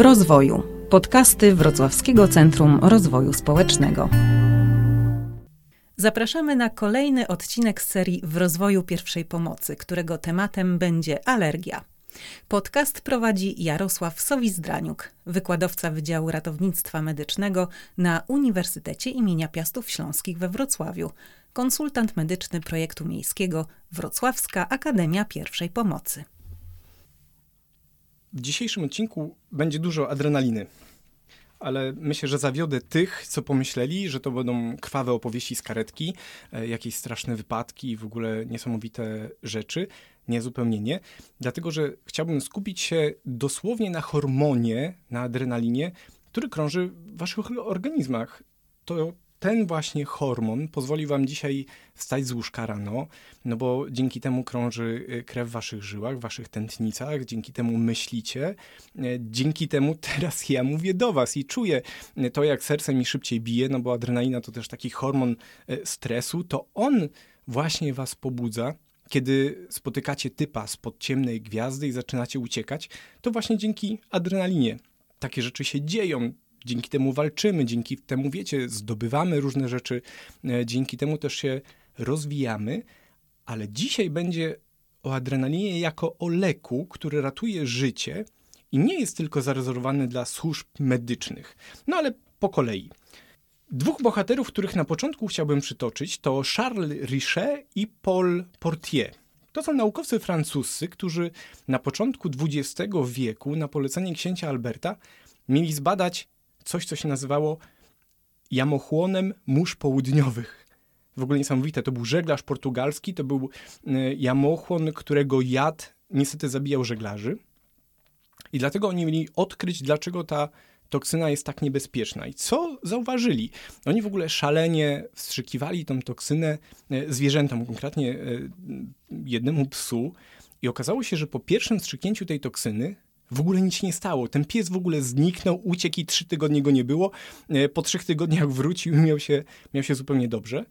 W rozwoju. Podcasty Wrocławskiego Centrum Rozwoju Społecznego. Zapraszamy na kolejny odcinek serii W rozwoju pierwszej pomocy, którego tematem będzie alergia. Podcast prowadzi Jarosław Sowizdraniuk, wykładowca Wydziału Ratownictwa Medycznego na Uniwersytecie imienia Piastów Śląskich we Wrocławiu, konsultant medyczny projektu miejskiego Wrocławska Akademia Pierwszej Pomocy. W dzisiejszym odcinku będzie dużo adrenaliny, ale myślę, że zawiodę tych, co pomyśleli, że to będą krwawe opowieści z karetki, e, jakieś straszne wypadki i w ogóle niesamowite rzeczy. Nie, zupełnie nie. Dlatego, że chciałbym skupić się dosłownie na hormonie, na adrenalinie, który krąży w waszych organizmach. To ten właśnie hormon pozwoli wam dzisiaj wstać z łóżka rano, no bo dzięki temu krąży y, krew w waszych żyłach, w waszych tętnicach, dzięki temu myślicie, y, dzięki temu teraz ja mówię do was i czuję y, to, jak serce mi szybciej bije, no bo adrenalina to też taki hormon stresu, to on właśnie was pobudza, kiedy spotykacie typa spod ciemnej gwiazdy i zaczynacie uciekać, to właśnie dzięki adrenalinie takie rzeczy się dzieją dzięki temu walczymy, dzięki temu, wiecie, zdobywamy różne rzeczy, e, dzięki temu też się rozwijamy, ale dzisiaj będzie o adrenalinie jako o leku, który ratuje życie i nie jest tylko zarezerwowany dla służb medycznych. No ale po kolei. Dwóch bohaterów, których na początku chciałbym przytoczyć, to Charles Richet i Paul Portier. To są naukowcy francuscy, którzy na początku XX wieku, na polecenie księcia Alberta, mieli zbadać coś, co się nazywało jamochłonem mórz południowych. W ogóle niesamowite. To był żeglarz portugalski, to był e, jamochłon, którego jad niestety zabijał żeglarzy. I dlatego oni mieli odkryć, dlaczego ta toksyna jest tak niebezpieczna. I co zauważyli? Oni w ogóle szalenie wstrzykiwali tą toksynę e, zwierzętom, konkretnie e, jednemu psu. I okazało się, że po pierwszym wstrzyknięciu tej toksyny w ogóle nic nie stało. Ten pies w ogóle zniknął, uciekł i trzy tygodnie go nie było. E, po trzech tygodniach wrócił i miał się, miał się zupełnie dobrze.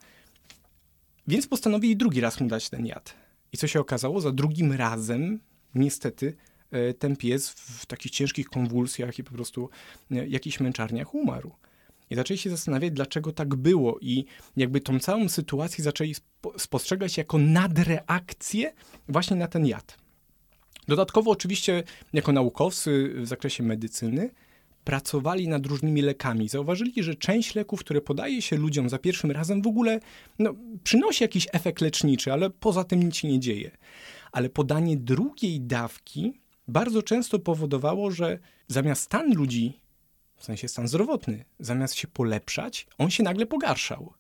Więc postanowili drugi raz mu dać ten jad. I co się okazało? Za drugim razem, niestety, e, ten pies w takich ciężkich konwulsjach i po prostu e, jakichś męczarniach umarł. I zaczęli się zastanawiać, dlaczego tak było, i jakby tą całą sytuację zaczęli spostrzegać jako nadreakcję właśnie na ten jad. Dodatkowo oczywiście jako naukowcy w zakresie medycyny pracowali nad różnymi lekami. Zauważyli, że część leków, które podaje się ludziom za pierwszym razem w ogóle no, przynosi jakiś efekt leczniczy, ale poza tym nic się nie dzieje. Ale podanie drugiej dawki bardzo często powodowało, że zamiast stan ludzi, w sensie stan zdrowotny, zamiast się polepszać, on się nagle pogarszał.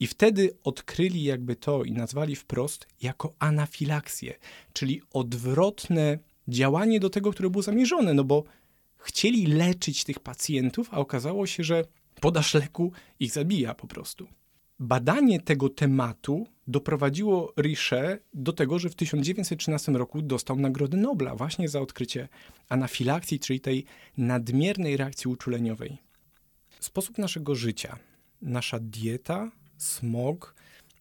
I wtedy odkryli jakby to i nazwali wprost jako anafilaksję, czyli odwrotne działanie do tego, które było zamierzone, no bo chcieli leczyć tych pacjentów, a okazało się, że podaż leku ich zabija po prostu. Badanie tego tematu doprowadziło Richet do tego, że w 1913 roku dostał Nagrodę Nobla właśnie za odkrycie anafilakcji, czyli tej nadmiernej reakcji uczuleniowej. Sposób naszego życia, nasza dieta, smog,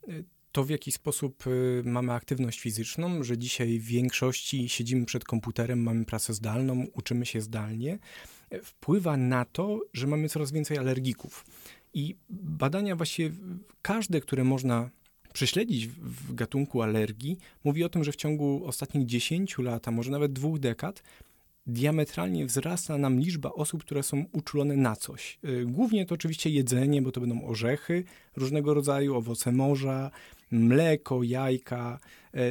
y, to w jaki sposób y, mamy aktywność fizyczną, że dzisiaj w większości siedzimy przed komputerem, mamy pracę zdalną, uczymy się zdalnie, wpływa na to, że mamy coraz więcej alergików. I badania właściwie każde, które można prześledzić w gatunku alergii, mówi o tym, że w ciągu ostatnich 10 lat, a może nawet dwóch dekad, diametralnie wzrasta nam liczba osób, które są uczulone na coś. Y, głównie to oczywiście jedzenie, bo to będą orzechy różnego rodzaju, owoce morza, mleko, jajka,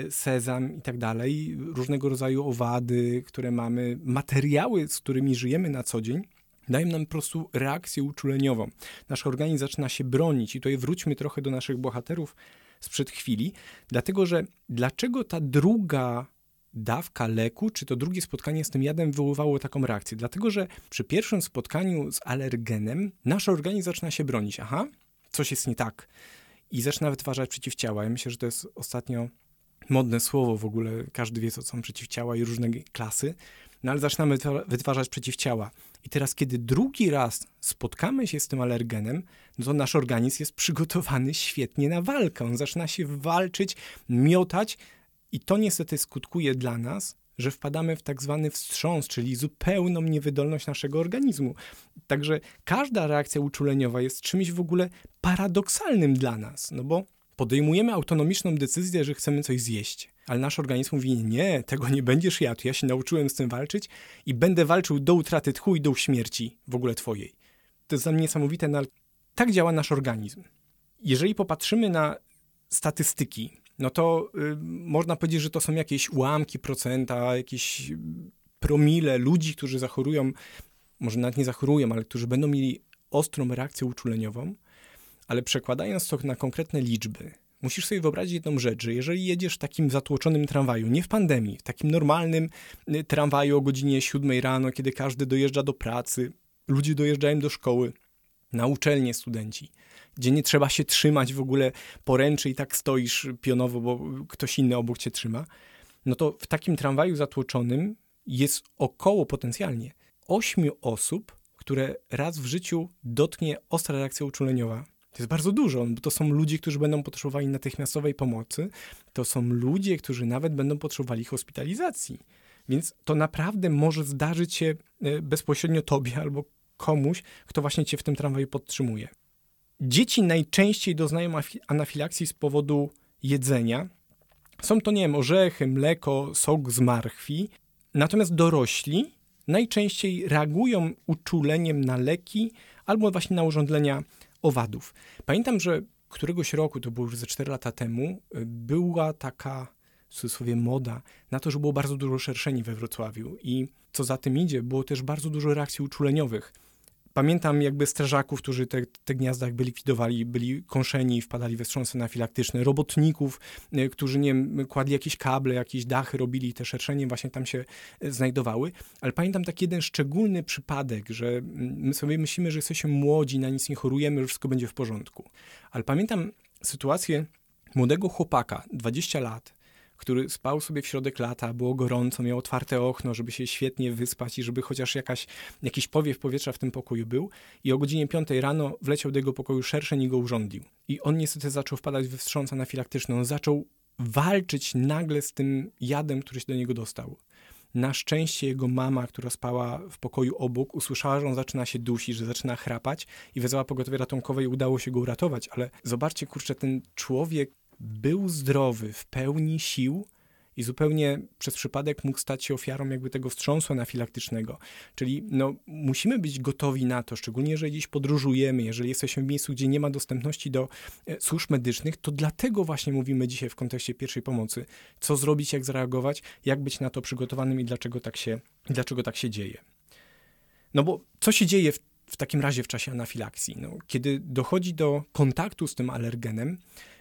y, sezam i tak dalej, różnego rodzaju owady, które mamy, materiały, z którymi żyjemy na co dzień, dają nam po prostu reakcję uczuleniową. Nasz organizm zaczyna się bronić i tutaj wróćmy trochę do naszych bohaterów sprzed chwili, dlatego że dlaczego ta druga dawka leku, czy to drugie spotkanie z tym jadem wywoływało taką reakcję? Dlatego, że przy pierwszym spotkaniu z alergenem nasz organizm zaczyna się bronić. Aha, coś jest nie tak. I zaczyna wytwarzać przeciwciała. Ja myślę, że to jest ostatnio modne słowo w ogóle. Każdy wie, co są przeciwciała i różne klasy. No ale zaczynamy wytwarzać przeciwciała. I teraz, kiedy drugi raz spotkamy się z tym alergenem, no to nasz organizm jest przygotowany świetnie na walkę. On zaczyna się walczyć, miotać, i to niestety skutkuje dla nas że wpadamy w tak zwany wstrząs, czyli zupełną niewydolność naszego organizmu. Także każda reakcja uczuleniowa jest czymś w ogóle paradoksalnym dla nas, no bo podejmujemy autonomiczną decyzję, że chcemy coś zjeść, ale nasz organizm mówi: Nie, tego nie będziesz jadł. Ja się nauczyłem z tym walczyć i będę walczył do utraty tchu i do śmierci w ogóle twojej. To jest dla mnie niesamowite, no ale tak działa nasz organizm. Jeżeli popatrzymy na statystyki, no to y, można powiedzieć, że to są jakieś ułamki procenta, jakieś promile ludzi, którzy zachorują, może nawet nie zachorują, ale którzy będą mieli ostrą reakcję uczuleniową, ale przekładając to na konkretne liczby, musisz sobie wyobrazić jedną rzecz, że jeżeli jedziesz w takim zatłoczonym tramwaju, nie w pandemii, w takim normalnym y, tramwaju o godzinie 7 rano, kiedy każdy dojeżdża do pracy, ludzie dojeżdżają do szkoły, na uczelnie studenci, gdzie nie trzeba się trzymać w ogóle poręczy i tak stoisz pionowo, bo ktoś inny obok cię trzyma, no to w takim tramwaju zatłoczonym jest około potencjalnie ośmiu osób, które raz w życiu dotknie ostra reakcja uczuleniowa. To jest bardzo dużo, bo to są ludzie, którzy będą potrzebowali natychmiastowej pomocy, to są ludzie, którzy nawet będą potrzebowali hospitalizacji. Więc to naprawdę może zdarzyć się e, bezpośrednio tobie albo komuś, kto właśnie cię w tym tramwaju podtrzymuje. Dzieci najczęściej doznają anafilakcji z powodu jedzenia. Są to, nie wiem, orzechy, mleko, sok z marchwi. Natomiast dorośli najczęściej reagują uczuleniem na leki albo właśnie na urządzenia owadów. Pamiętam, że któregoś roku, to było już ze 4 lata temu, była taka w cudzysłowie moda na to, że było bardzo dużo szerszeni we Wrocławiu i co za tym idzie, było też bardzo dużo reakcji uczuleniowych. Pamiętam jakby strażaków, którzy te, te gniazda jakby likwidowali, byli kąszeni, wpadali we wstrząsy anafilaktyczne, robotników, e, którzy nie wiem, kładli jakieś kable, jakieś dachy robili, te szerszenie właśnie tam się e, znajdowały. Ale pamiętam taki jeden szczególny przypadek, że my sobie myślimy, że jesteśmy młodzi, na nic nie chorujemy, że wszystko będzie w porządku. Ale pamiętam sytuację młodego chłopaka, 20 lat, który spał sobie w środek lata, było gorąco, miał otwarte okno, żeby się świetnie wyspać i żeby chociaż jakaś, jakiś powiew powietrza w tym pokoju był. I o godzinie 5 rano wleciał do jego pokoju szerszeń i go urządził. I on niestety zaczął wpadać we wstrząs anafilaktyczny. On zaczął walczyć nagle z tym jadem, który się do niego dostał. Na szczęście jego mama, która spała w pokoju obok, usłyszała, że on zaczyna się dusić, że zaczyna chrapać i wezwała pogotowie ratunkowe i udało się go uratować. Ale zobaczcie, kurczę, ten człowiek był zdrowy, w pełni sił i zupełnie przez przypadek mógł stać się ofiarą jakby tego wstrząsu anafilaktycznego. Czyli no, musimy być gotowi na to, szczególnie jeżeli gdzieś podróżujemy, jeżeli jesteśmy w miejscu, gdzie nie ma dostępności do e, służb medycznych, to dlatego właśnie mówimy dzisiaj w kontekście pierwszej pomocy, co zrobić, jak zareagować, jak być na to przygotowanym i dlaczego tak się, dlaczego tak się dzieje. No bo co się dzieje w, w takim razie w czasie anafilakcji? No, kiedy dochodzi do kontaktu z tym alergenem,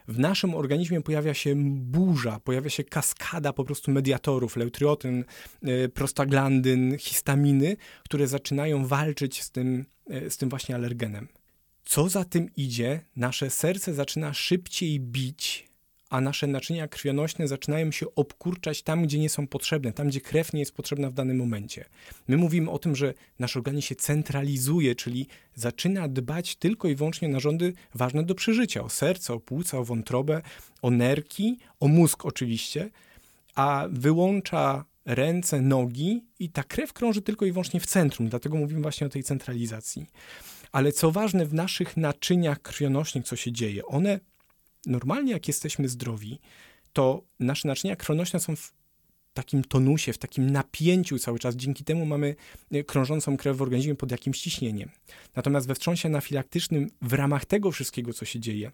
w naszym organizmie pojawia się burza, pojawia się kaskada po prostu mediatorów, leutriotyn, y, prostaglandyn, histaminy, które zaczynają walczyć z tym, y, z tym właśnie alergenem. Co za tym idzie, nasze serce zaczyna szybciej bić, a nasze naczynia krwionośne zaczynają się obkurczać tam, gdzie nie są potrzebne, tam, gdzie krew nie jest potrzebna w danym momencie. My mówimy o tym, że nasz organizm się centralizuje, czyli zaczyna dbać tylko i wyłącznie o narządy ważne do przeżycia, o serce, o płuca, o wątrobę, o nerki, o mózg oczywiście, a wyłącza ręce, nogi i ta krew krąży tylko i wyłącznie w centrum, dlatego mówimy właśnie o tej centralizacji. Ale co ważne, w naszych naczyniach krwionośnych, co się dzieje? One normalnie jak jesteśmy zdrowi, to nasze naczynia krwionośne są w takim tonusie, w takim napięciu cały czas. Dzięki temu mamy e, krążącą krew w organizmie pod jakimś ciśnieniem. Natomiast we wstrząsie anafilaktycznym, w ramach tego wszystkiego, co się dzieje,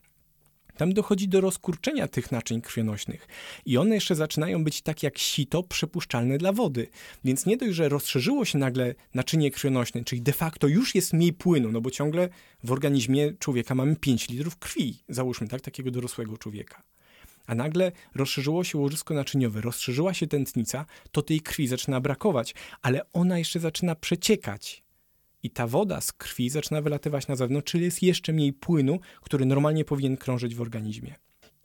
tam dochodzi do rozkurczenia tych naczyń krwionośnych i one jeszcze zaczynają być tak jak sito przepuszczalne dla wody. Więc nie dość, że rozszerzyło się nagle naczynie krwionośne, czyli de facto już jest mniej płynu, no bo ciągle w organizmie człowieka mamy 5 litrów krwi, załóżmy, tak, takiego dorosłego człowieka. A nagle rozszerzyło się łożysko naczyniowe, rozszerzyła się tętnica, to tej krwi zaczyna brakować, ale ona jeszcze zaczyna przeciekać i ta woda z krwi zaczyna wylatywać na zewnątrz, czyli jest jeszcze mniej płynu, który normalnie powinien krążyć w organizmie.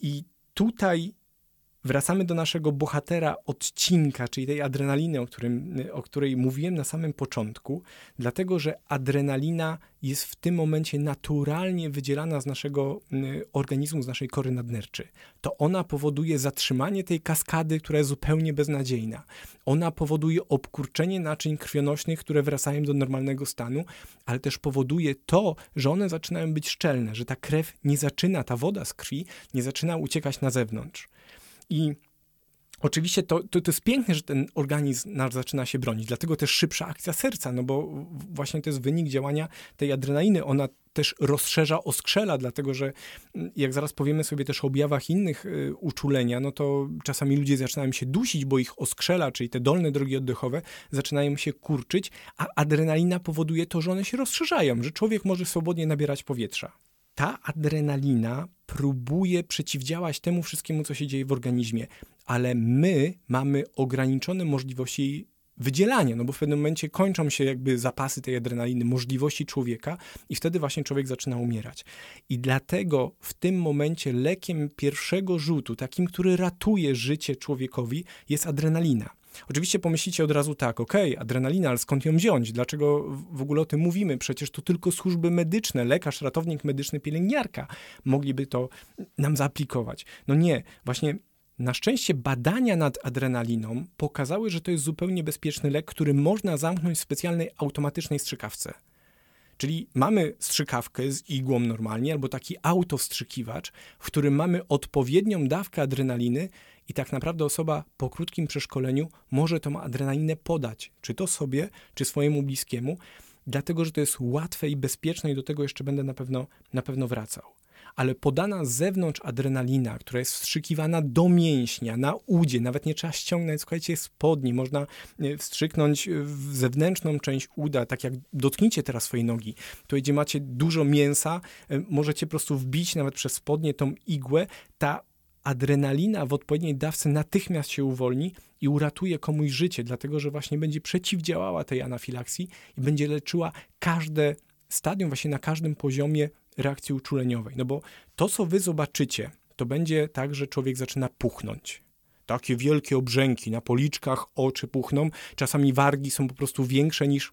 I tutaj wracamy do naszego bohatera odcinka, czyli tej adrenaliny, o, którym, o której mówiłem na samym początku, dlatego że adrenalina jest w tym momencie naturalnie wydzielana z naszego organizmu, z naszej kory nadnerczy. To ona powoduje zatrzymanie tej kaskady, która jest zupełnie beznadziejna. Ona powoduje obkurczenie naczyń krwionośnych, które wracają do normalnego stanu, ale też powoduje to, że one zaczynają być szczelne, że ta krew nie zaczyna, ta woda z krwi nie zaczyna uciekać na zewnątrz. I Oczywiście to, to, to, jest piękne, że ten organizm nasz zaczyna się bronić, dlatego też szybsza akcja serca, no bo właśnie to jest wynik działania tej adrenaliny. Ona też rozszerza oskrzela, dlatego że mm, jak zaraz powiemy sobie też o objawach innych y, uczulenia, no to czasami ludzie zaczynają się dusić, bo ich oskrzela, czyli te dolne drogi oddechowe, zaczynają się kurczyć, a adrenalina powoduje to, że one się rozszerzają, że człowiek może swobodnie nabierać powietrza ta adrenalina próbuje przeciwdziałać temu wszystkiemu, co się dzieje w organizmie, ale my mamy ograniczone możliwości wydzielania, no bo w pewnym momencie kończą się jakby zapasy tej adrenaliny, możliwości człowieka i wtedy właśnie człowiek zaczyna umierać. I dlatego w tym momencie lekiem pierwszego rzutu, takim, który ratuje życie człowiekowi, jest adrenalina. Oczywiście pomyślicie od razu tak, okej, okay, adrenalina, ale skąd ją wziąć? Dlaczego w ogóle o tym mówimy? Przecież to tylko służby medyczne, lekarz, ratownik medyczny, pielęgniarka mogliby to nam zaaplikować. No nie, właśnie na szczęście badania nad adrenaliną pokazały, że to jest zupełnie bezpieczny lek, który można zamknąć w specjalnej automatycznej strzykawce. Czyli mamy strzykawkę z igłą normalnie, albo taki autowstrzykiwacz, w którym mamy odpowiednią dawkę adrenaliny i tak naprawdę osoba po krótkim przeszkoleniu może tą adrenalinę podać, czy to sobie, czy swojemu bliskiemu, dlatego że to jest łatwe i bezpieczne i do tego jeszcze będę na pewno, na pewno wracał. Ale podana z zewnątrz adrenalina, która jest wstrzykiwana do mięśnia, na udzie, nawet nie trzeba ściągnąć, słuchajcie, spodni, można e, wstrzyknąć w zewnętrzną część uda, tak jak dotkniecie teraz swojej nogi, to gdzie macie dużo mięsa, e, możecie po prostu wbić nawet przez spodnie tą igłę, ta adrenalina w odpowiedniej dawce natychmiast się uwolni i uratuje komuś życie, dlatego że właśnie będzie przeciwdziałała tej anafilaksji i będzie leczyła każde stadium, właśnie na każdym poziomie reakcji uczuleniowej. No bo to, co wy zobaczycie, to będzie tak, że człowiek zaczyna puchnąć. Takie wielkie obrzęki na policzkach, oczy puchną. Czasami wargi są po prostu większe niż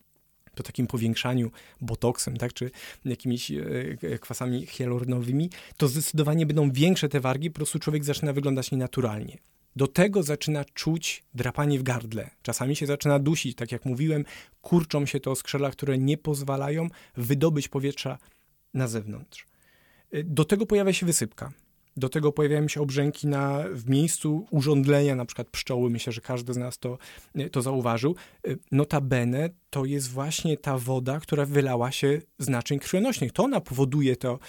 po takim powiększaniu botoksem, tak, czy jakimiś e, e, kwasami hialuronowymi, to zdecydowanie będą większe te wargi, po prostu człowiek zaczyna wyglądać nienaturalnie. Do tego zaczyna czuć drapanie w gardle. Czasami się zaczyna dusić, tak jak mówiłem, kurczą się to skrzela, które nie pozwalają wydobyć powietrza na zewnątrz. E, do tego pojawia się wysypka. Do tego pojawiają się obrzęki na, w miejscu urządlenia, na przykład pszczoły. Myślę, że każdy z nas to, to zauważył. Notabene to jest właśnie ta woda, która wylała się z naczyń krwionośnych. To ona powoduje to,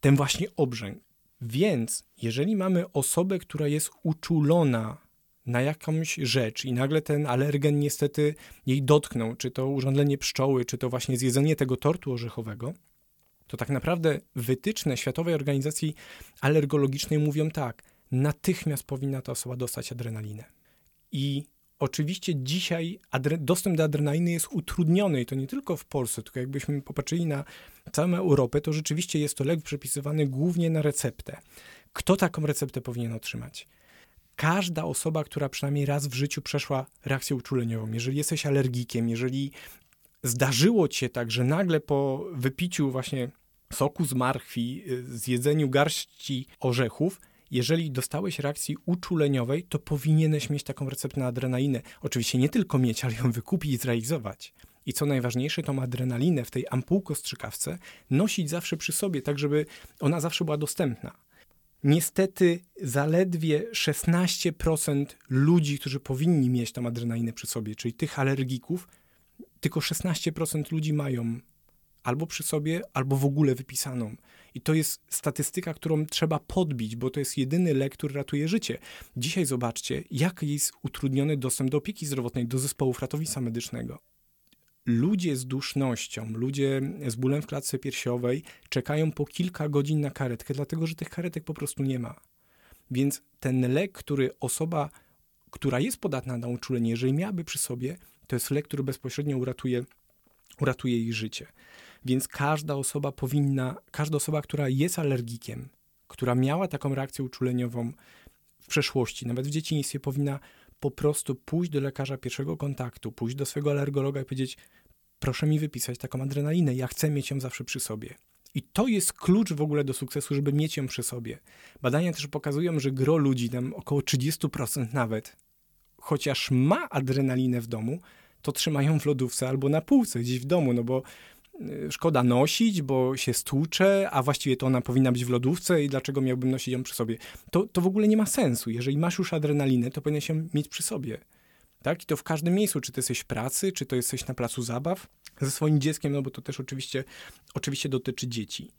ten właśnie obrzęk. Więc jeżeli mamy osobę, która jest uczulona na jakąś rzecz i nagle ten alergen niestety jej dotknął, czy to urządzenie pszczoły, czy to właśnie zjedzenie tego tortu orzechowego, to tak naprawdę wytyczne Światowej Organizacji Alergologicznej mówią tak, natychmiast powinna ta osoba dostać adrenalinę. I oczywiście dzisiaj dostęp do adrenaliny jest utrudniony i to nie tylko w Polsce, tylko jakbyśmy popatrzyli na całą Europę, to rzeczywiście jest to lek przepisywany głównie na receptę. Kto taką receptę powinien otrzymać? Każda osoba, która przynajmniej raz w życiu przeszła reakcję uczuleniową, jeżeli jesteś alergikiem, jeżeli zdarzyło ci się tak, że nagle po wypiciu właśnie soku z marchwi, y, zjedzeniu garści orzechów, jeżeli dostałeś reakcji uczuleniowej, to powinieneś mieć taką receptę na adrenalinę. Oczywiście nie tylko mieć, ale ją wykupić i zrealizować. I co najważniejsze, tą adrenalinę w tej ampułko-strzykawce nosić zawsze przy sobie, tak żeby ona zawsze była dostępna. Niestety zaledwie 16% ludzi, którzy powinni mieć tą adrenalinę przy sobie, czyli tych alergików, tylko 16% ludzi mają albo przy sobie, albo w ogóle wypisaną. I to jest statystyka, którą trzeba podbić, bo to jest jedyny lek, który ratuje życie. Dzisiaj zobaczcie, jak jest utrudniony dostęp do opieki zdrowotnej, do zespołów ratownictwa medycznego. Ludzie z dusznością, ludzie z bólem w klatce piersiowej czekają po kilka godzin na karetkę, dlatego że tych karetek po prostu nie ma. Więc ten lek, który osoba, która jest podatna na uczulenie, jeżeli miałaby przy sobie, to jest lek, który bezpośrednio uratuje, uratuje jej życie. Więc każda osoba powinna, każda osoba, która jest alergikiem, która miała taką reakcję uczuleniową w przeszłości, nawet w dzieciństwie, powinna po prostu pójść do lekarza pierwszego kontaktu, pójść do swojego alergologa i powiedzieć: Proszę mi wypisać taką adrenalinę, ja chcę mieć ją zawsze przy sobie. I to jest klucz w ogóle do sukcesu, żeby mieć ją przy sobie. Badania też pokazują, że gro ludzi, tam około 30% nawet, chociaż ma adrenalinę w domu, to trzymają w lodówce albo na półce gdzieś w domu, no bo y, szkoda nosić, bo się stłucze, a właściwie to ona powinna być w lodówce i dlaczego miałbym nosić ją przy sobie? To, to w ogóle nie ma sensu. Jeżeli masz już adrenalinę, to powinieneś ją mieć przy sobie. Tak? I to w każdym miejscu, czy to jesteś w pracy, czy to jesteś na placu zabaw ze swoim dzieckiem, no bo to też oczywiście, oczywiście dotyczy dzieci.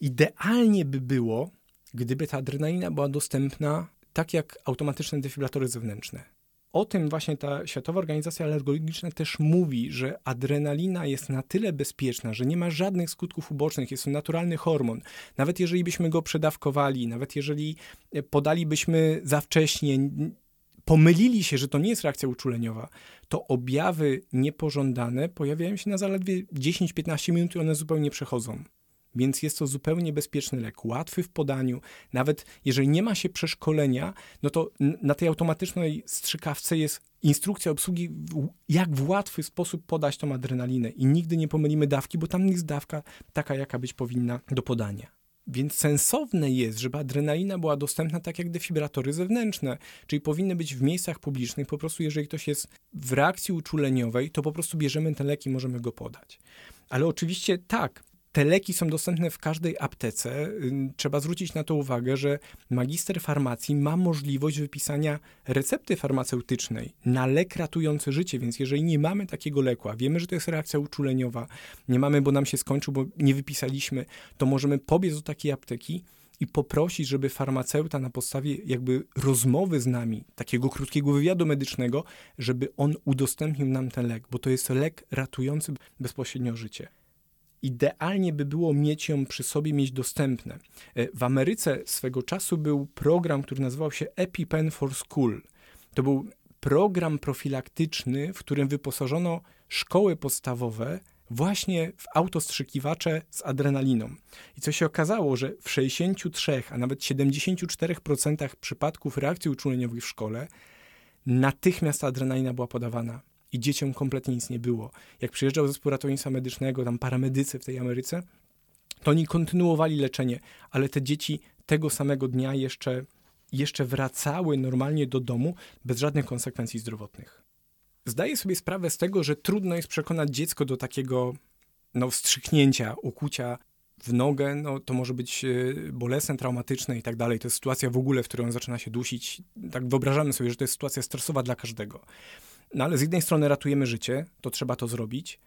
Idealnie by było, gdyby ta adrenalina była dostępna tak jak automatyczne defibrylatory zewnętrzne. O tym właśnie ta Światowa Organizacja Alergologiczna też mówi, że adrenalina jest na tyle bezpieczna, że nie ma żadnych skutków ubocznych, jest to naturalny hormon. Nawet jeżeli byśmy go przedawkowali, nawet jeżeli podalibyśmy za wcześnie, pomylili się, że to nie jest reakcja uczuleniowa, to objawy niepożądane pojawiają się na zaledwie 10-15 minut i one zupełnie przechodzą. Więc jest to zupełnie bezpieczny lek, łatwy w podaniu. Nawet jeżeli nie ma się przeszkolenia, no to na tej automatycznej strzykawce jest instrukcja obsługi, jak w łatwy sposób podać tą adrenalinę. I nigdy nie pomylimy dawki, bo tam jest dawka taka, jaka być powinna do podania. Więc sensowne jest, żeby adrenalina była dostępna tak jak defibratory zewnętrzne, czyli powinny być w miejscach publicznych. Po prostu, jeżeli ktoś jest w reakcji uczuleniowej, to po prostu bierzemy ten lek i możemy go podać. Ale oczywiście tak, te leki są dostępne w każdej aptece. Trzeba zwrócić na to uwagę, że magister farmacji ma możliwość wypisania recepty farmaceutycznej na lek ratujący życie, więc jeżeli nie mamy takiego leku, a wiemy, że to jest reakcja uczuleniowa, nie mamy, bo nam się skończył, bo nie wypisaliśmy, to możemy pobiec do takiej apteki i poprosić, żeby farmaceuta na podstawie jakby rozmowy z nami, takiego krótkiego wywiadu medycznego, żeby on udostępnił nam ten lek, bo to jest lek ratujący bezpośrednio życie idealnie by było mieć ją przy sobie, mieć dostępne. E, w Ameryce swego czasu był program, który nazywał się EpiPen for School. To był program profilaktyczny, w którym wyposażono szkoły podstawowe właśnie w autostrzykiwacze z adrenaliną. I co się okazało, że w 63, a nawet 74% przypadków reakcji uczuleniowych w szkole natychmiast adrenalina była podawana i dzieciom kompletnie nic nie było. Jak przyjeżdżał zespół ratownictwa medycznego, tam paramedycy w tej Ameryce, to oni kontynuowali leczenie, ale te dzieci tego samego dnia jeszcze, jeszcze wracały normalnie do domu bez żadnych konsekwencji zdrowotnych. Zdaję sobie sprawę z tego, że trudno jest przekonać dziecko do takiego no, wstrzyknięcia, ukucia w nogę, no, to może być e, bolesne, traumatyczne i tak dalej. To jest sytuacja w ogóle, w której on zaczyna się dusić. Tak wyobrażamy sobie, że to jest sytuacja stresowa dla każdego. No ale z jednej strony ratujemy życie, to trzeba to zrobić.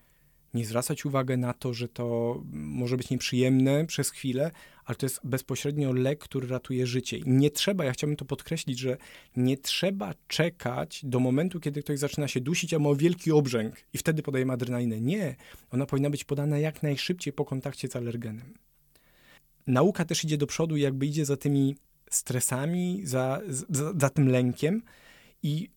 Nie zwracać uwagi na to, że to może być nieprzyjemne przez chwilę, ale to jest bezpośrednio lek, który ratuje życie. I nie trzeba, ja chciałbym to podkreślić, że nie trzeba czekać do momentu, kiedy ktoś zaczyna się dusić, a ma wielki obrzęk i wtedy podajemy adrenalinę. Nie, ona powinna być podana jak najszybciej po kontakcie z alergenem. Nauka też idzie do przodu, jakby idzie za tymi stresami, za, za, za tym lękiem i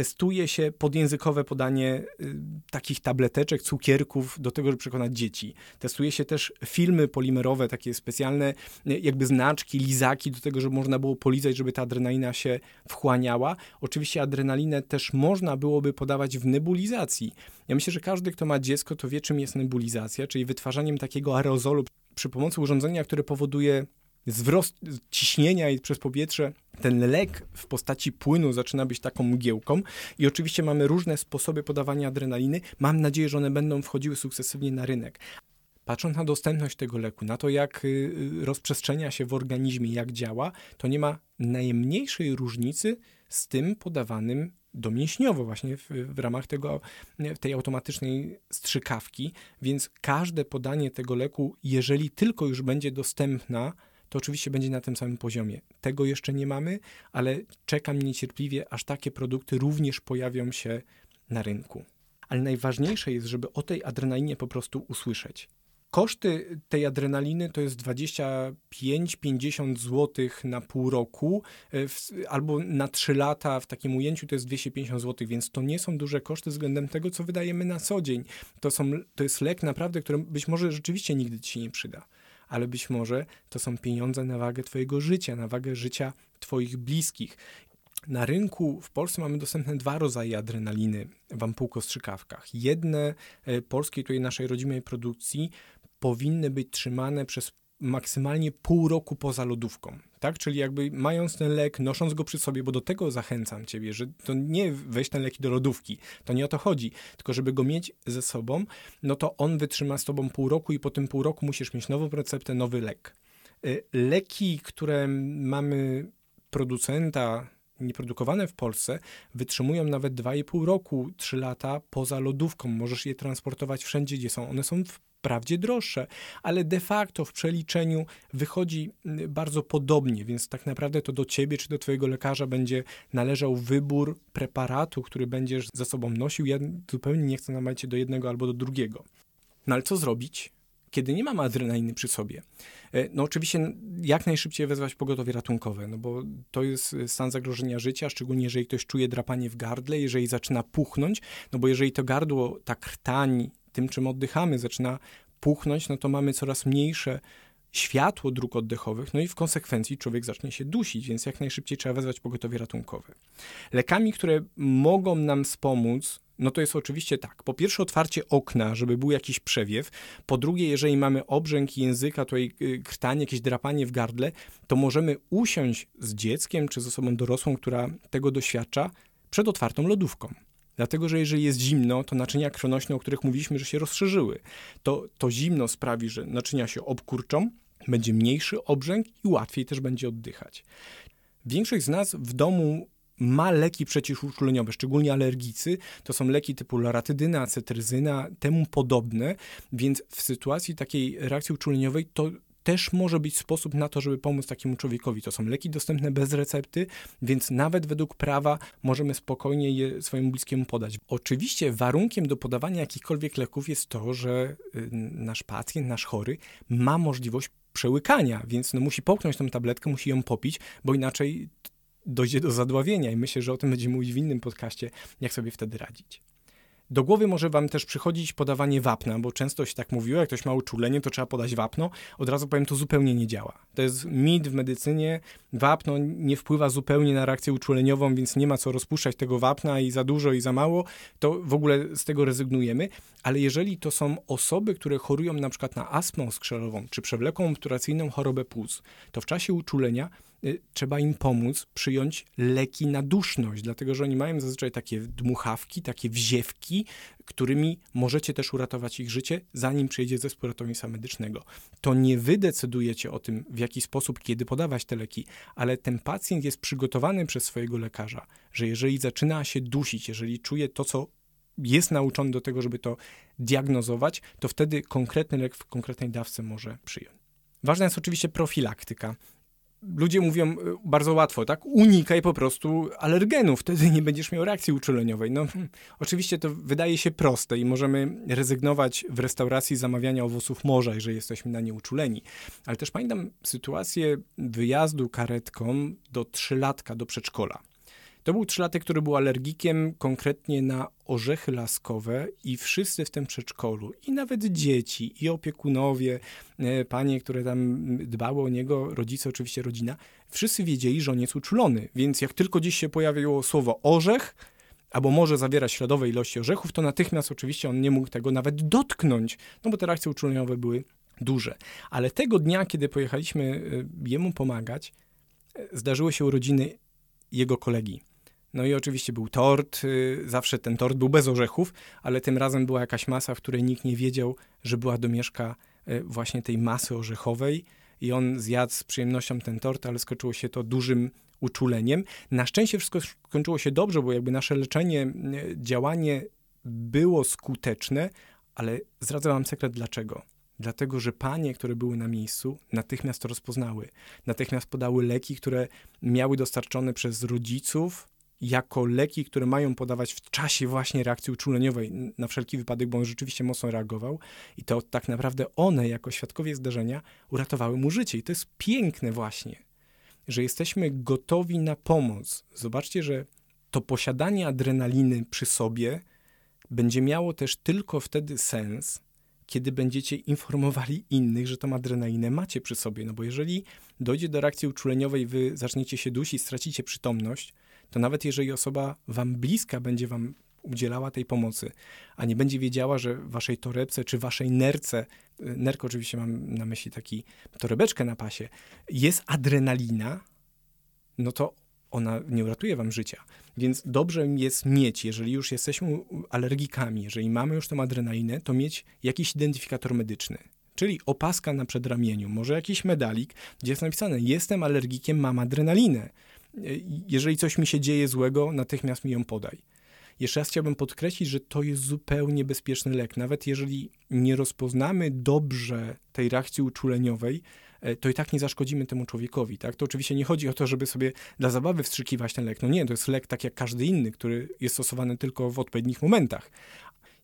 testuje się podjęzykowe podanie y, takich tableteczek, cukierków do tego, żeby przekonać dzieci. Testuje się też filmy polimerowe, takie specjalne y, jakby znaczki, lizaki do tego, żeby można było polizać, żeby ta adrenalina się wchłaniała. Oczywiście adrenalinę też można byłoby podawać w nebulizacji. Ja myślę, że każdy, kto ma dziecko, to wie, czym jest nebulizacja, czyli wytwarzaniem takiego aerozolu przy pomocy urządzenia, które powoduje wzrost ciśnienia i przez powietrze ten lek w postaci płynu zaczyna być taką mgiełką i oczywiście mamy różne sposoby podawania adrenaliny. Mam nadzieję, że one będą wchodziły sukcesywnie na rynek. Patrząc na dostępność tego leku, na to jak y, y, rozprzestrzenia się w organizmie, jak działa, to nie ma najmniejszej różnicy z tym podawanym domięśniowo właśnie w, w, ramach tego, tej automatycznej strzykawki, więc każde podanie tego leku, jeżeli tylko już będzie dostępna to oczywiście będzie na tym samym poziomie. Tego jeszcze nie mamy, ale czekam niecierpliwie, aż takie produkty również pojawią się na rynku. Ale najważniejsze jest, żeby o tej adrenalinie po prostu usłyszeć. Koszty tej adrenaliny to jest 25-50 zł na pół roku, e, w, albo na 3 lata w takim ujęciu to jest 250 zł, więc to nie są duże koszty względem tego, co wydajemy na co dzień. To, są, to jest lek naprawdę, który być może rzeczywiście nigdy ci się nie przyda ale być może to są pieniądze na wagę Twojego życia, na wagę życia Twoich bliskich. Na rynku w Polsce mamy dostępne dwa rodzaje adrenaliny w ampułko-strzykawkach. Jedne e, polskie, tutaj naszej rodzimej produkcji, powinny być trzymane przez maksymalnie pół roku poza lodówką. Tak? Czyli jakby mając ten lek, nosząc go przy sobie, bo do tego zachęcam ciebie, że to nie weź ten leki do lodówki, to nie o to chodzi, tylko żeby go mieć ze sobą, no to on wytrzyma z tobą pół roku i po tym pół roku musisz mieć nową receptę, nowy lek. Y, leki, które mamy producenta nieprodukowane w Polsce wytrzymują nawet 2,5 roku, 3 lata poza lodówką. Możesz je transportować wszędzie, gdzie są. One są wprawdzie droższe, ale de facto w przeliczeniu wychodzi mm, bardzo podobnie, więc tak naprawdę to do ciebie czy do twojego lekarza będzie należał wybór preparatu, który będziesz ze sobą nosił. Ja zupełnie nie chcę namawiać cię do jednego albo do drugiego. No ale co zrobić? Kiedy nie mam adrenaliny przy sobie, e, no oczywiście jak najszybciej wezwać pogotowie ratunkowe, no bo to jest stan zagrożenia życia, szczególnie jeżeli ktoś czuje drapanie w gardle, jeżeli zaczyna puchnąć, no bo jeżeli to gardło, ta krtań, tym czym oddychamy zaczyna puchnąć, no to mamy coraz mniejsze światło dróg oddechowych, no i w konsekwencji człowiek zacznie się dusić, więc jak najszybciej trzeba wezwać pogotowie ratunkowe. Lekami, które mogą nam wspomóc no to jest oczywiście tak. Po pierwsze otwarcie okna, żeby był jakiś przewiew. Po drugie, jeżeli mamy obrzęk języka, tutaj y, krtanie, jakieś drapanie w gardle, to możemy usiąść z dzieckiem czy z osobą dorosłą, która tego doświadcza, przed otwartą lodówką. Dlatego, że jeżeli jest zimno, to naczynia krwionośne, o których mówiliśmy, że się rozszerzyły, to to zimno sprawi, że naczynia się obkurczą, będzie mniejszy obrzęk i łatwiej też będzie oddychać. Większość z nas w domu ma leki przeciwuczuleniowe, szczególnie alergicy. To są leki typu loratydyna, acetryzyna, temu podobne, więc w sytuacji takiej reakcji uczuleniowej to też może być sposób na to, żeby pomóc takiemu człowiekowi. To są leki dostępne bez recepty, więc nawet według prawa możemy spokojnie je swojemu bliskiemu podać. Oczywiście warunkiem do podawania jakichkolwiek leków jest to, że y, nasz pacjent, nasz chory ma możliwość przełykania, więc no musi połknąć tą tabletkę, musi ją popić, bo inaczej dojdzie do zadławienia i myślę, że o tym będziemy mówić w innym podcaście, jak sobie wtedy radzić. Do głowy może wam też przychodzić podawanie wapna, bo często się tak mówiło, jak ktoś ma uczulenie, to trzeba podać wapno. Od razu powiem, to zupełnie nie działa. To jest mit w medycynie. Wapno nie wpływa zupełnie na reakcję uczuleniową, więc nie ma co rozpuszczać tego wapna i za dużo i za mało, to w ogóle z tego rezygnujemy. Ale jeżeli to są osoby, które chorują na przykład na astmę skrzelową czy przewlekłą obturacyjną chorobę płuc, to w czasie uczulenia trzeba im pomóc przyjąć leki na duszność, dlatego że oni mają zazwyczaj takie dmuchawki, takie wziewki, którymi możecie też uratować ich życie, zanim przyjedzie zespół ratownictwa medycznego. To nie wy decydujecie o tym, w jaki sposób, kiedy podawać te leki, ale ten pacjent jest przygotowany przez swojego lekarza, że jeżeli zaczyna się dusić, jeżeli czuje to, co jest nauczony do tego, żeby to diagnozować, to wtedy konkretny lek w konkretnej dawce może przyjąć. Ważna jest oczywiście profilaktyka ludzie mówią e, bardzo łatwo, tak? Unikaj po prostu alergenów, wtedy nie będziesz miał reakcji uczuleniowej. No, hmm, oczywiście to wydaje się proste i możemy rezygnować w restauracji zamawiania owoców morza, jeżeli jesteśmy na nie uczuleni. Ale też pamiętam sytuację wyjazdu karetką do trzylatka do przedszkola. To był trzylatek, który był alergikiem konkretnie na orzechy laskowe i wszyscy w tym przedszkolu, i nawet dzieci, i opiekunowie, e, panie, które tam dbały o niego, rodzice, oczywiście rodzina, wszyscy wiedzieli, że on jest uczulony. Więc jak tylko dziś się pojawiło słowo orzech, albo może zawierać śladowe ilości orzechów, to natychmiast oczywiście on nie mógł tego nawet dotknąć, no bo te reakcje uczuleniowe były duże. Ale tego dnia, kiedy pojechaliśmy e, jemu pomagać, e, zdarzyły się urodziny jego kolegi. No i oczywiście był tort, y, zawsze ten tort był bez orzechów, ale tym razem była jakaś masa, w której nikt nie wiedział, że była domieszka y, właśnie tej masy orzechowej i on zjadł z przyjemnością ten tort, ale skończyło się to dużym uczuleniem. Na szczęście wszystko skończyło się dobrze, bo jakby nasze leczenie, y, działanie było skuteczne, ale zdradzę wam sekret dlaczego. Dlatego, że panie, które były na miejscu, natychmiast to rozpoznały. Natychmiast podały leki, które miały dostarczone przez rodziców, jako leki, które mają podawać w czasie właśnie reakcji uczuleniowej na wszelki wypadek, bo on rzeczywiście mocno reagował i to tak naprawdę one jako świadkowie zdarzenia uratowały mu życie i to jest piękne właśnie, że jesteśmy gotowi na pomoc. Zobaczcie, że to posiadanie adrenaliny przy sobie będzie miało też tylko wtedy sens, kiedy będziecie informowali innych, że tą adrenalinę macie przy sobie. No bo jeżeli dojdzie do reakcji uczuleniowej, wy zaczniecie się dusić, stracicie przytomność, to nawet jeżeli osoba wam bliska będzie wam udzielała tej pomocy, a nie będzie wiedziała, że waszej torebce czy waszej nerce, y, nerko oczywiście mam na myśli taki torebeczkę na pasie, jest adrenalina, no to ona nie uratuje wam życia. Więc dobrze jest mieć, jeżeli już jesteśmy alergikami, jeżeli mamy już tą adrenalinę, to mieć jakiś identyfikator medyczny. Czyli opaska na przedramieniu, może jakiś medalik, gdzie jest napisane: Jestem alergikiem, mam adrenalinę. Jeżeli coś mi się dzieje złego, natychmiast mi ją podaj. Jeszcze raz chciałbym podkreślić, że to jest zupełnie bezpieczny lek. Nawet jeżeli nie rozpoznamy dobrze tej reakcji uczuleniowej, E, to i tak nie zaszkodzimy temu człowiekowi, tak? To oczywiście nie chodzi o to, żeby sobie dla zabawy wstrzykiwać ten lek. No nie, to jest lek tak jak każdy inny, który jest stosowany tylko w odpowiednich momentach.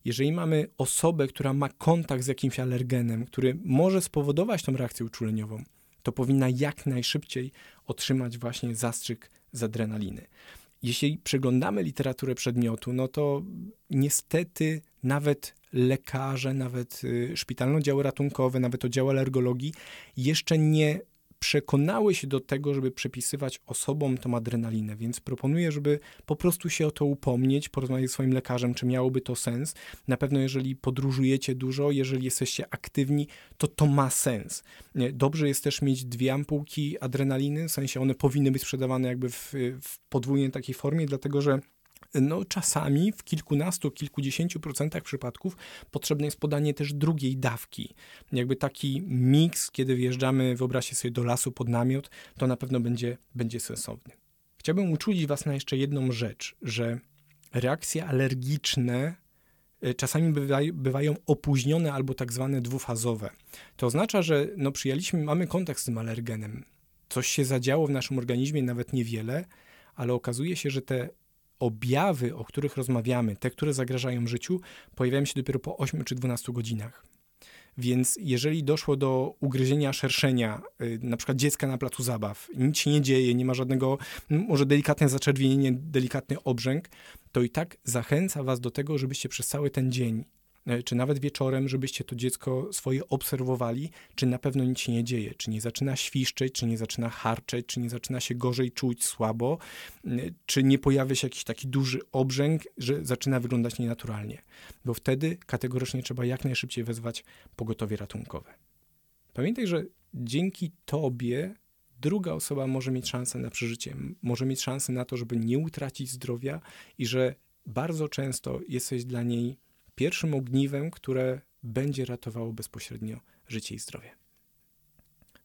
Jeżeli mamy osobę, która ma kontakt z jakimś alergenem, który może spowodować tą reakcję uczuleniową, to powinna jak najszybciej otrzymać właśnie zastrzyk z adrenaliny. Jeśli przeglądamy literaturę przedmiotu, no to niestety nawet lekarze, nawet y, szpitalne oddziały ratunkowe, nawet oddziały alergologii jeszcze nie przekonały się do tego, żeby przepisywać osobom tą adrenalinę, więc proponuję, żeby po prostu się o to upomnieć, porozmawiać z swoim lekarzem, czy miałoby to sens. Na pewno, jeżeli podróżujecie dużo, jeżeli jesteście aktywni, to to ma sens. Dobrze jest też mieć dwie ampułki adrenaliny, w sensie one powinny być sprzedawane jakby w, w podwójnej takiej formie, dlatego że no czasami w kilkunastu, kilkudziesięciu procentach przypadków potrzebne jest podanie też drugiej dawki. Jakby taki miks, kiedy wjeżdżamy, wyobraźcie sobie, do lasu pod namiot, to na pewno będzie, będzie sensowny. Chciałbym uczulić Was na jeszcze jedną rzecz, że reakcje alergiczne e, czasami bywają, opóźnione albo tak zwane dwufazowe. To oznacza, że no, przyjęliśmy, mamy kontakt z tym alergenem. Coś się zadziało w naszym organizmie, nawet niewiele, ale okazuje się, że te objawy, o których rozmawiamy, te, które zagrażają życiu, pojawiają się dopiero po 8 czy 12 godzinach. Więc jeżeli doszło do ugryzienia szerszenia, y, na przykład dziecka na placu zabaw, nic się nie dzieje, nie ma żadnego, może delikatne zaczerwienienie, delikatny obrzęk, to i tak zachęca was do tego, żebyście przez cały ten dzień czy nawet wieczorem, żebyście to dziecko swoje obserwowali, czy na pewno nic się nie dzieje, czy nie zaczyna świszczeć, czy nie zaczyna harczeć, czy nie zaczyna się gorzej czuć, słabo, czy nie pojawia się jakiś taki duży obrzęk, że zaczyna wyglądać nienaturalnie. Bo wtedy kategorycznie trzeba jak najszybciej wezwać pogotowie ratunkowe. Pamiętaj, że dzięki tobie druga osoba może mieć szansę na przeżycie, może mieć szansę na to, żeby nie utracić zdrowia i że bardzo często jesteś dla niej pierwszym ogniwem, które będzie ratowało bezpośrednio życie i zdrowie.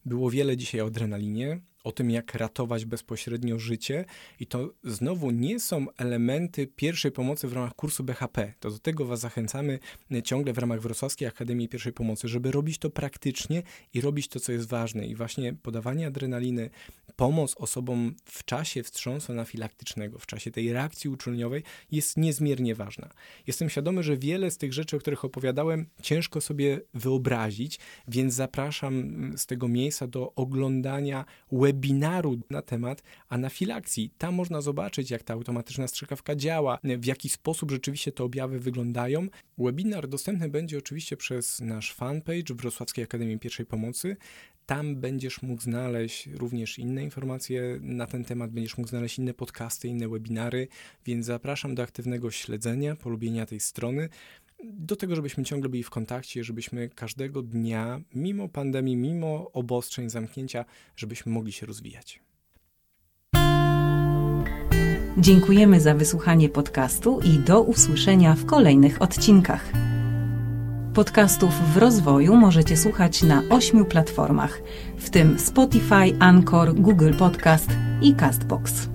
Było wiele dzisiaj o adrenalinie, o tym, jak ratować bezpośrednio życie, i to znowu nie są elementy pierwszej pomocy w ramach kursu BHP. To do tego Was zachęcamy ciągle w ramach Wrocławskiej Akademii Pierwszej Pomocy, żeby robić to praktycznie i robić to, co jest ważne. I właśnie podawanie adrenaliny, pomoc osobom w czasie wstrząsu anafilaktycznego, w czasie tej reakcji uczulniowej jest niezmiernie ważna. Jestem świadomy, że wiele z tych rzeczy, o których opowiadałem, ciężko sobie wyobrazić, więc zapraszam z tego miejsca do oglądania webinaru na temat anafilakcji. Tam można zobaczyć, jak ta automatyczna strzykawka działa, w jaki sposób rzeczywiście te objawy wyglądają. Webinar dostępny będzie oczywiście przez nasz fanpage Wrocławskiej Akademii Pierwszej Pomocy. Tam będziesz mógł znaleźć również inne informacje na ten temat, będziesz mógł znaleźć inne podcasty, inne webinary, więc zapraszam do aktywnego śledzenia, polubienia tej strony do tego, żebyśmy ciągle byli w kontakcie, żebyśmy każdego dnia, mimo pandemii, mimo obostrzeń, zamknięcia, żebyśmy mogli się rozwijać. Dziękujemy za wysłuchanie podcastu i do usłyszenia w kolejnych odcinkach. Podcastów w rozwoju możecie słuchać na ośmiu platformach, w tym Spotify, Anchor, Google Podcast i Castbox.